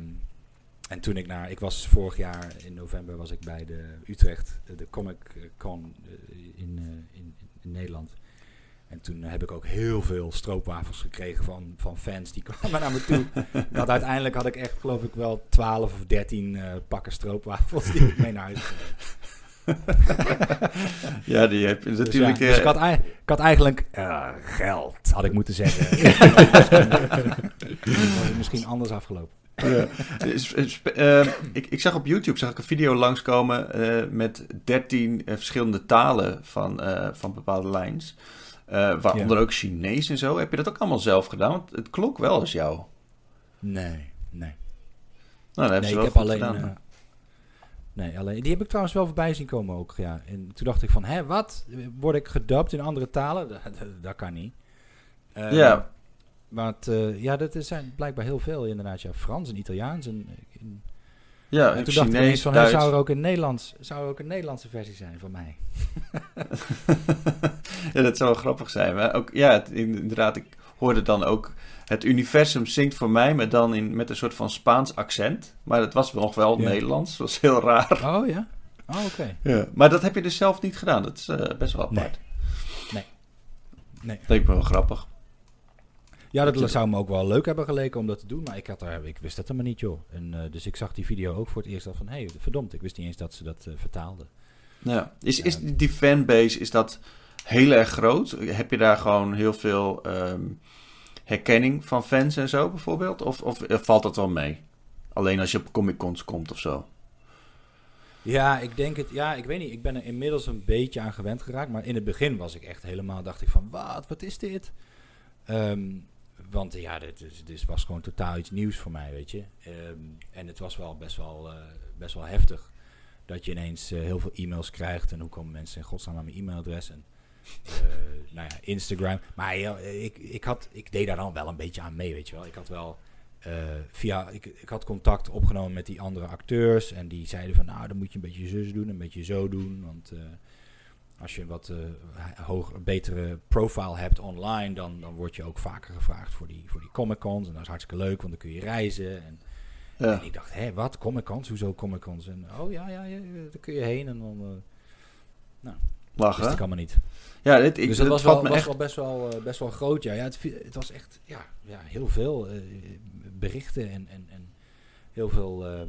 en toen ik naar, ik was vorig jaar in november was ik bij de Utrecht, de Comic Con in, in, in Nederland. En toen heb ik ook heel veel stroopwafels gekregen van, van fans die kwamen naar me toe. Dat uiteindelijk had ik echt, geloof ik, wel 12 of 13 eh, pakken stroopwafels die ik mee naar huis ja, die heb je Dus, natuurlijk... ja, dus ik, eh, had, ei- ik had eigenlijk eh, geld, had ik moeten zeggen. was misschien anders afgelopen. Ja. Dus, eh, sp- eh, ik, ik zag op YouTube zag ik een video langskomen eh met 13 eh, verschillende talen van, eh, van bepaalde lines. Eh, waaronder ook Chinees en zo. Heb je dat ook allemaal zelf gedaan? Want het klonk wel als jou. Nee, nee. Nou, dat nee, ik heb alleen. gedaan. eh, nee, alleen. Die heb ik trouwens wel voorbij zien komen ook. Ja. En toen dacht ik van, hè, wat? Word ik gedubt in andere talen? Dat, kan niet. Eh, Ja. Want eh, ja, dat er zijn blijkbaar heel veel inderdaad. Ja, Frans en Italiaans en, en Ja, en toen dacht ik ineens van, zou, er ook een Nederlands, zou er ook een Nederlandse versie zijn van mij? ja, dat zou wel grappig zijn. Maar ook, ja, het, inderdaad, ik hoorde dan ook... Het universum zingt voor mij, maar dan in, met een soort van Spaans accent. Maar het was nog wel Nederlands. Dat was heel raar. Oh ja? Oh, oké. Ja, maar dat heb je dus zelf niet gedaan. Dat is uh, best wel apart. Nee. Nee. nee. Dat leek me wel grappig. Ja, dat zou me ook wel leuk hebben geleken om dat te doen. Maar ik, had er, ik wist dat helemaal niet, joh. En, uh, dus ik zag die video ook voor het eerst al van... Hé, hey, verdomd, ik wist niet eens dat ze dat uh, vertaalden. Ja. Is, is die fanbase, is dat heel erg groot? Heb je daar gewoon heel veel um, herkenning van fans en zo bijvoorbeeld? Of, of valt dat wel mee? Alleen als je op Comic Cons komt of zo? Ja, ik denk het. Ja, ik weet niet. Ik ben er inmiddels een beetje aan gewend geraakt. Maar in het begin was ik echt helemaal. Dacht ik van, wat? Wat is dit? Um, want ja, dit, was gewoon totaal iets nieuws voor mij, weet je. Um, en het was wel best wel, uh, best wel heftig. Dat je ineens uh, heel veel e-mails krijgt. En hoe komen mensen in godsnaam aan mijn e-mailadres? En uh, nou ja, Instagram. Maar ik, ik, had, ik deed daar dan wel een beetje aan mee, weet je wel. Ik had wel via, ik, ik had contact opgenomen met die andere acteurs. En die zeiden van, nou, dan moet je een beetje zus doen, een beetje zo doen. Want als je een wat uh, hoger, betere profile hebt online, dan, dan word je ook vaker gevraagd voor die, voor die Comic-Cons. En dat is hartstikke leuk, want dan kun je reizen. En, ja. en ik dacht, hé, wat? Comic-Cons? Hoezo Comic-Cons? En oh ja, ja, ja, daar kun je heen. En dan, nou, Lachen. Dat kan maar niet. Ja, dit, ik, dus dat was, wel, was echt... wel best wel, best wel groot, ja. ja het, het was echt, ja, ja heel veel berichten en, en, en heel, veel, uh,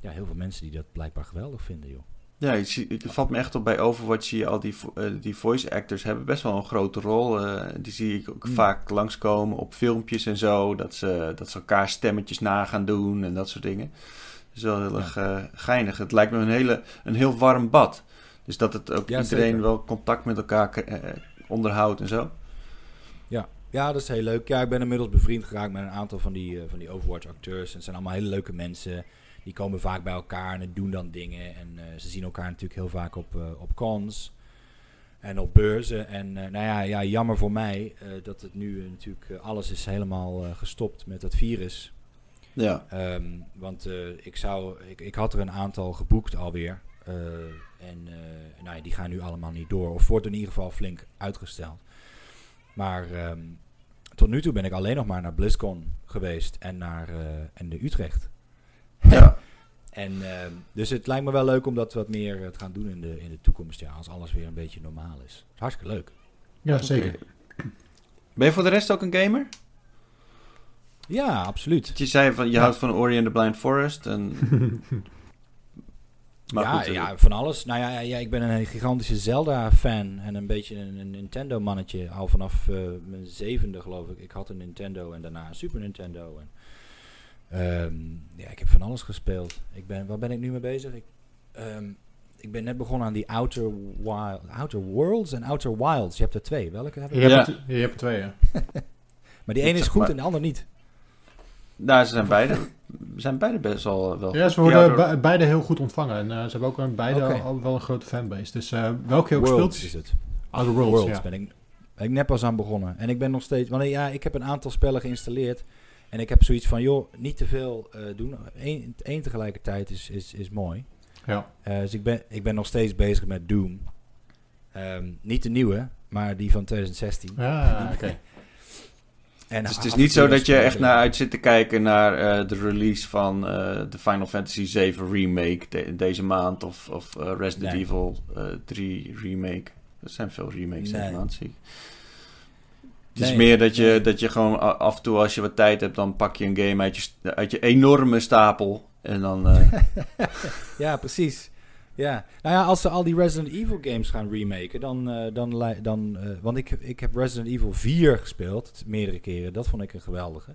ja, heel veel mensen die dat blijkbaar geweldig vinden, joh. Ja, je zie, het valt me echt op bij Overwatch zie je al die, uh, die voice actors hebben best wel een grote rol. Uh, die zie ik ook mm. vaak langskomen op filmpjes en zo. Dat ze, dat ze elkaar stemmetjes na gaan doen en dat soort dingen. Dat is wel heel erg uh, geinig. Het lijkt me een, hele, een heel warm bad. Dus dat het ook ja, iedereen zeker. wel contact met elkaar onderhoudt en zo. Ja, ja, dat is heel leuk. Ja, ik ben inmiddels bevriend geraakt met een aantal van die, van die Overwatch-acteurs. En het zijn allemaal hele leuke mensen. Die komen vaak bij elkaar en doen dan dingen. En uh, ze zien elkaar natuurlijk heel vaak op, uh, op cons en op beurzen. En nou ja, ja, jammer voor mij dat het nu natuurlijk alles is helemaal gestopt met dat virus. Ja. Um, want ik, zou, ik, ik had er een aantal geboekt alweer. en nou ja, die gaan nu allemaal niet door. Of wordt in ieder geval flink uitgesteld. Maar um, tot nu toe ben ik alleen nog maar naar BlizzCon geweest en naar en de Utrecht. Ja. en uh, dus het lijkt me wel leuk om dat wat meer uh, te gaan doen in de, in de toekomst, ja, als alles weer een beetje normaal is. Hartstikke leuk. Ja, zeker. Okay. Ben je voor de rest ook een gamer? Ja, absoluut. Je zei van je ja. houdt van Ori and the Blind Forest en Maar ja, goed, eh, ja, van alles. Nou ja, ja, ik ben een gigantische Zelda-fan en een beetje een, een Nintendo-mannetje. Al vanaf uh, mijn zevende, geloof ik. Ik had een Nintendo en daarna een Super Nintendo. En, um, ja, ik heb van alles gespeeld. Ik ben, waar ben ik nu mee bezig? Ik, um, ik ben net begonnen aan die Outer, Wild, Outer Worlds en Outer Wilds. Je hebt er twee. Welke heb je? Je, ja. hebt, er, je hebt er twee, ja. maar die ene is goed maar. en de ander niet. Nou, ze zijn beide, zijn beide best wel... wel ja, ze worden be beide heel goed ontvangen. En uh, ze hebben ook een, beide okay. al, wel een grote fanbase. Dus uh, welke je ook Worlds speelt... is het. Outer Worlds, Worlds ja. ben, ik, ben ik net pas aan begonnen. En ik ben nog steeds... Want ja, ik heb een aantal spellen geïnstalleerd. En ik heb zoiets van, joh, niet te veel uh, doen. Eén, één tegelijkertijd is, is, is mooi. Ja. dus ik ben, ik ben nog steeds bezig met Doom. Um, niet de nieuwe, maar die van 2016. Ja, oké. Okay. En dus het is niet zo dat je echt naar uit zit te kijken naar uh, de release van uh, de Final Fantasy 7 remake de, deze maand of, of uh, Resident nee. Evil 3 remake. Er zijn veel remakes nee. deze maand, zie ik. Het is meer dat je, dat je gewoon af en toe als je wat tijd hebt, dan pak je een game uit je, uit je enorme stapel en dan... ja, precies. Ja, nou ja, als ze al die Resident Evil games gaan remaken, dan, uh, dan, dan uh, want ik, ik heb Resident Evil 4 gespeeld, meerdere keren, dat vond ik een geweldige.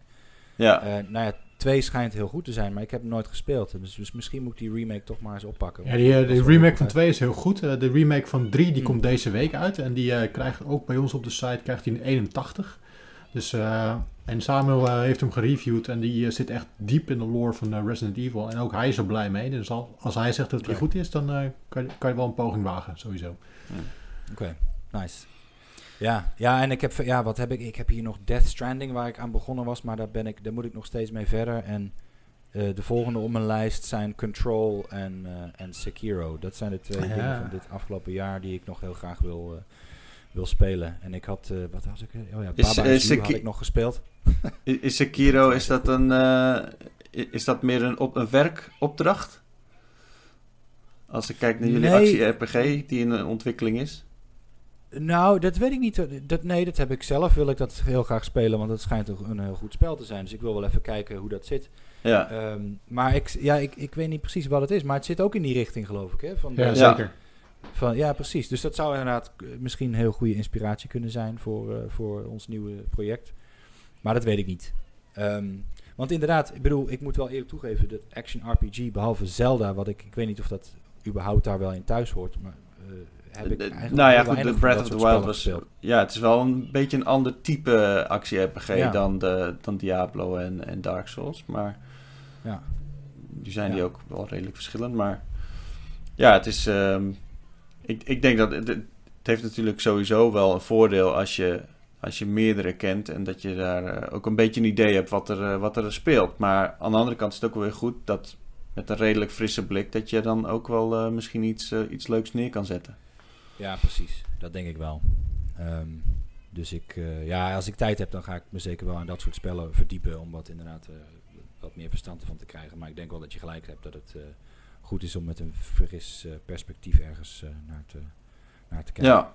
Ja. Uh, nou ja, 2 schijnt heel goed te zijn, maar ik heb hem nooit gespeeld. Dus, dus misschien moet ik die remake toch maar eens oppakken. Ja, die, de remake van 2 is heel goed. de remake van 3 die hmm. komt deze week uit en die krijgt ook bij ons op de site krijgt hij een 81. Dus, uh, en Samuel uh, heeft hem gereviewd en die uh, zit echt diep in de lore van Resident Evil. En ook hij is er blij mee. Dus al, als hij zegt dat hij goed is, dan kan je, kan, je wel een poging wagen, sowieso. Mm. Oké, okay. nice. Ja, ja, en ik heb, ja, wat heb ik? Ik heb hier nog Death Stranding, waar ik aan begonnen was, maar daar, ben ik, daar moet ik nog steeds mee verder. En de volgende op mijn lijst zijn Control en, en Sekiro. Dat zijn de twee Ja. dingen van dit afgelopen jaar die ik nog heel graag wil, wil spelen. En ik had, wat was ik? Oh ja, Is, Baba eh, is, had ik nog gespeeld. Is Sekiro, is dat een, eh, is dat meer een, op, een werkopdracht? Als ik kijk naar jullie Nee. actie-RPG die in eh, ontwikkeling is. Nou, dat weet ik niet. Dat, nee, dat heb ik zelf. Wil ik dat heel graag spelen, want het schijnt een, een heel goed spel te zijn. Dus ik wil wel even kijken hoe dat zit. Ja, Ehm, maar ik, ja, ik, ik weet niet precies wat het is. Maar het zit ook in die richting, geloof ik. Hè? Van, Ja, de- zeker. van, ja, precies. Dus dat zou inderdaad misschien een heel goede inspiratie kunnen zijn voor, eh, voor ons nieuwe project. Maar dat weet ik niet. Ehm, want inderdaad, ik bedoel, ik moet wel eerlijk toegeven, dat Action RPG, behalve Zelda, wat ik, ik weet niet of dat überhaupt daar wel in thuis hoort, maar eh, heb ik Eh, eigenlijk nou ja, goed, de Breath of the Wild was... gespeeld. Ja, het is wel een beetje een ander type actie-RPG Ja. dan, de, dan Diablo en, en Dark Souls. Maar Ja. die zijn Ja. die ook wel redelijk verschillend. Maar ja, het is... ehm, ik, ik denk dat... Het, het heeft natuurlijk sowieso wel een voordeel als je, als je meerdere kent... en dat je daar eh, ook een beetje een idee hebt wat er, eh, wat er speelt. Maar aan de andere kant is het ook wel weer goed dat... met een redelijk frisse blik... dat je dan ook wel eh, misschien iets, eh, iets leuks neer kan zetten. Ja, precies. Dat denk ik wel. Ehm, dus ik, eh, ja, als ik tijd heb, dan ga ik me zeker wel aan dat soort spellen verdiepen. Om wat inderdaad eh, wat meer verstand ervan te krijgen. Maar ik denk wel dat je gelijk hebt dat het eh, goed is om met een fris perspectief ergens naar, te, naar te kijken. Ja,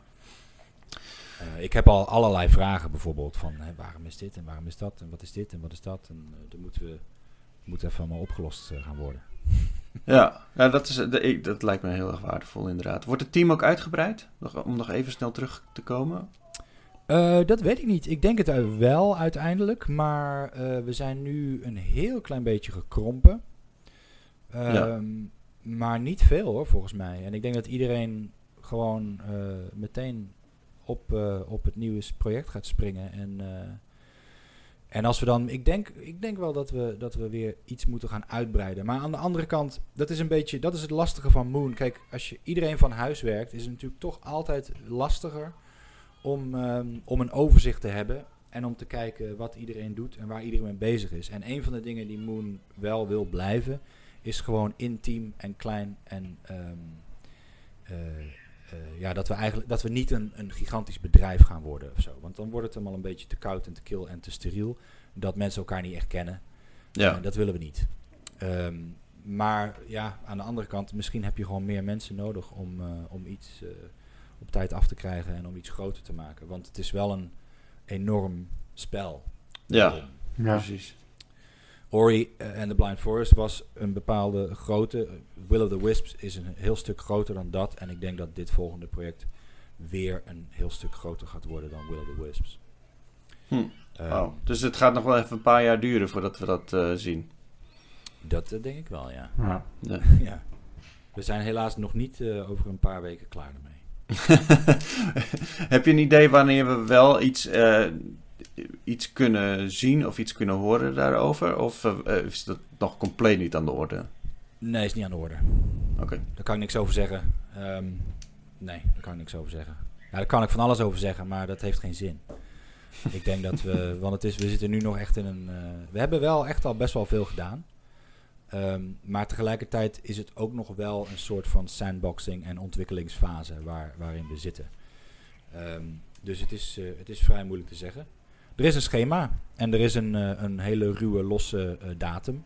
ik heb al allerlei vragen bijvoorbeeld van hè, waarom is dit en waarom is dat en wat is dit en wat is dat. En dat moeten we moet even allemaal opgelost gaan worden. Ja, dat, is, dat lijkt me heel erg waardevol inderdaad. Wordt het team ook uitgebreid? Om nog even snel terug te komen? Uh, dat weet ik niet. Ik denk het wel uiteindelijk. Maar uh, we zijn nu een heel klein beetje gekrompen. Um, ja. Maar niet veel hoor, volgens mij. En ik denk dat iedereen gewoon uh, meteen op, op het nieuwe project gaat springen. En, en als we dan. Ik denk, ik denk wel dat we, dat we weer iets moeten gaan uitbreiden. Maar aan de andere kant, dat is een beetje. Dat is het lastige van Moon. Kijk, als je iedereen van huis werkt, is het natuurlijk toch altijd lastiger om, um, om een overzicht te hebben en om te kijken wat iedereen doet en waar iedereen mee bezig is. En een van de dingen die Moon wel wil blijven, is gewoon intiem en klein en um, uh, uh, ja, dat we eigenlijk dat we niet een, een gigantisch bedrijf gaan worden of zo. Want dan wordt het allemaal een beetje te koud en te kil en te steriel. Dat mensen elkaar niet echt kennen. Ja. Uh, dat willen we niet. Um, maar ja, aan de andere kant, misschien heb je gewoon meer mensen nodig om, om iets op tijd af te krijgen en om iets groter te maken. Want het is wel een enorm spel. Ja, ja. precies. Ori en The Blind Forest was een bepaalde grootte. Will of the Wisps is een heel stuk groter dan dat. En ik denk dat dit volgende project weer een heel stuk groter gaat worden dan Will of the Wisps. Hm. Um, oh, dus het gaat nog wel even een paar jaar duren voordat we dat uh, zien. Dat uh, denk ik wel, ja. ja. ja. ja. We zijn helaas nog niet uh, over een paar weken klaar ermee. Heb je een idee wanneer we wel iets, uh, iets kunnen zien of iets kunnen horen daarover? Of uh, is dat nog compleet niet aan de orde? Nee, is niet aan de orde. Oké. Okay. Daar kan ik niks over zeggen. Um, nee, daar kan ik niks over zeggen. Ja, daar kan ik van alles over zeggen, maar dat heeft geen zin. ik denk dat we, want het is, we zitten nu nog echt in een. Uh, we hebben wel echt al best wel veel gedaan. Um, maar tegelijkertijd is het ook nog wel een soort van sandboxing en ontwikkelingsfase waar, waarin we zitten. Um, dus het is, uh, het is vrij moeilijk te zeggen. Er is een schema en er is een, uh, een hele ruwe, losse uh, datum.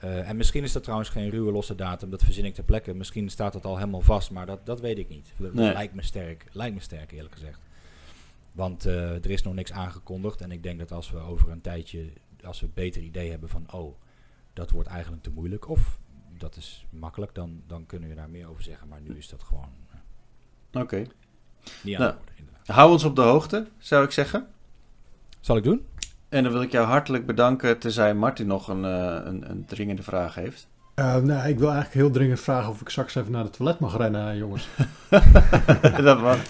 en misschien is dat trouwens geen ruwe, losse datum, dat verzin ik ter plekke. Misschien staat dat al helemaal vast, maar dat, dat weet ik niet. Dat Nee. lijkt, me sterk, lijkt me sterk, eerlijk gezegd. Want er is nog niks aangekondigd en ik denk dat als we over een tijdje, als we een beter idee hebben van, oh dat wordt eigenlijk te moeilijk. Of dat is makkelijk, dan, dan kunnen we daar meer over zeggen. Maar nu is dat gewoon uh, okay. niet aan nou. Hou ons op de hoogte, zou ik zeggen. Zal ik doen? En dan wil ik jou hartelijk bedanken, tenzij Martin nog een, uh, een, een dringende vraag heeft. Uh, nou, ik wil eigenlijk heel dringend vragen of ik straks even naar het toilet mag rennen, jongens. dat, mag.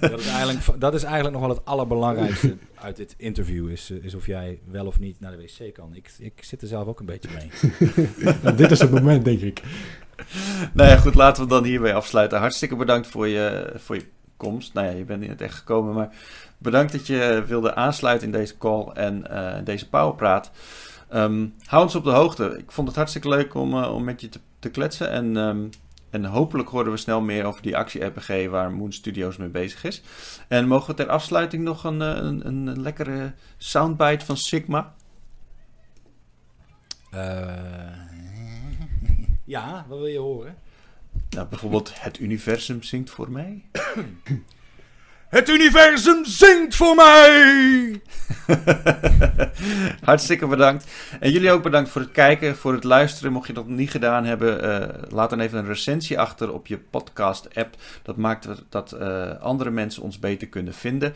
dat, is eigenlijk, dat is eigenlijk nog wel het allerbelangrijkste uit dit interview. Is, is of jij wel of niet naar de wc kan. Ik, ik zit er zelf ook een beetje mee. nou, dit is het moment, denk ik. nou ja, goed, laten we dan hierbij afsluiten. Hartstikke bedankt voor je, voor je komst. Nou ja, je bent niet echt gekomen, maar bedankt dat je wilde aansluiten in deze call en uh, deze powerpraat. Ehm, hou ons op de hoogte. Ik vond het hartstikke leuk om, om met je te, te kletsen. En, ehm, en hopelijk horen we snel meer over die actie-RPG waar Moon Studios mee bezig is. En mogen we ter afsluiting nog een, een, een lekkere soundbite van Sigma? ja, wat wil je horen? Nou, bijvoorbeeld Het Universum zingt voor mij. Het universum zingt voor mij! Hartstikke bedankt. En jullie ook bedankt voor het kijken, voor het luisteren. Mocht je dat niet gedaan hebben, uh, laat dan even een recensie achter op je podcast-app. Dat maakt dat uh, andere mensen ons beter kunnen vinden.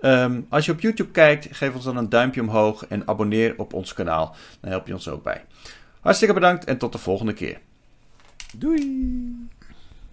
Um, als je op YouTube kijkt, geef ons dan een duimpje omhoog en abonneer op ons kanaal. Dan help je ons ook bij. Hartstikke bedankt en tot de volgende keer. Doei!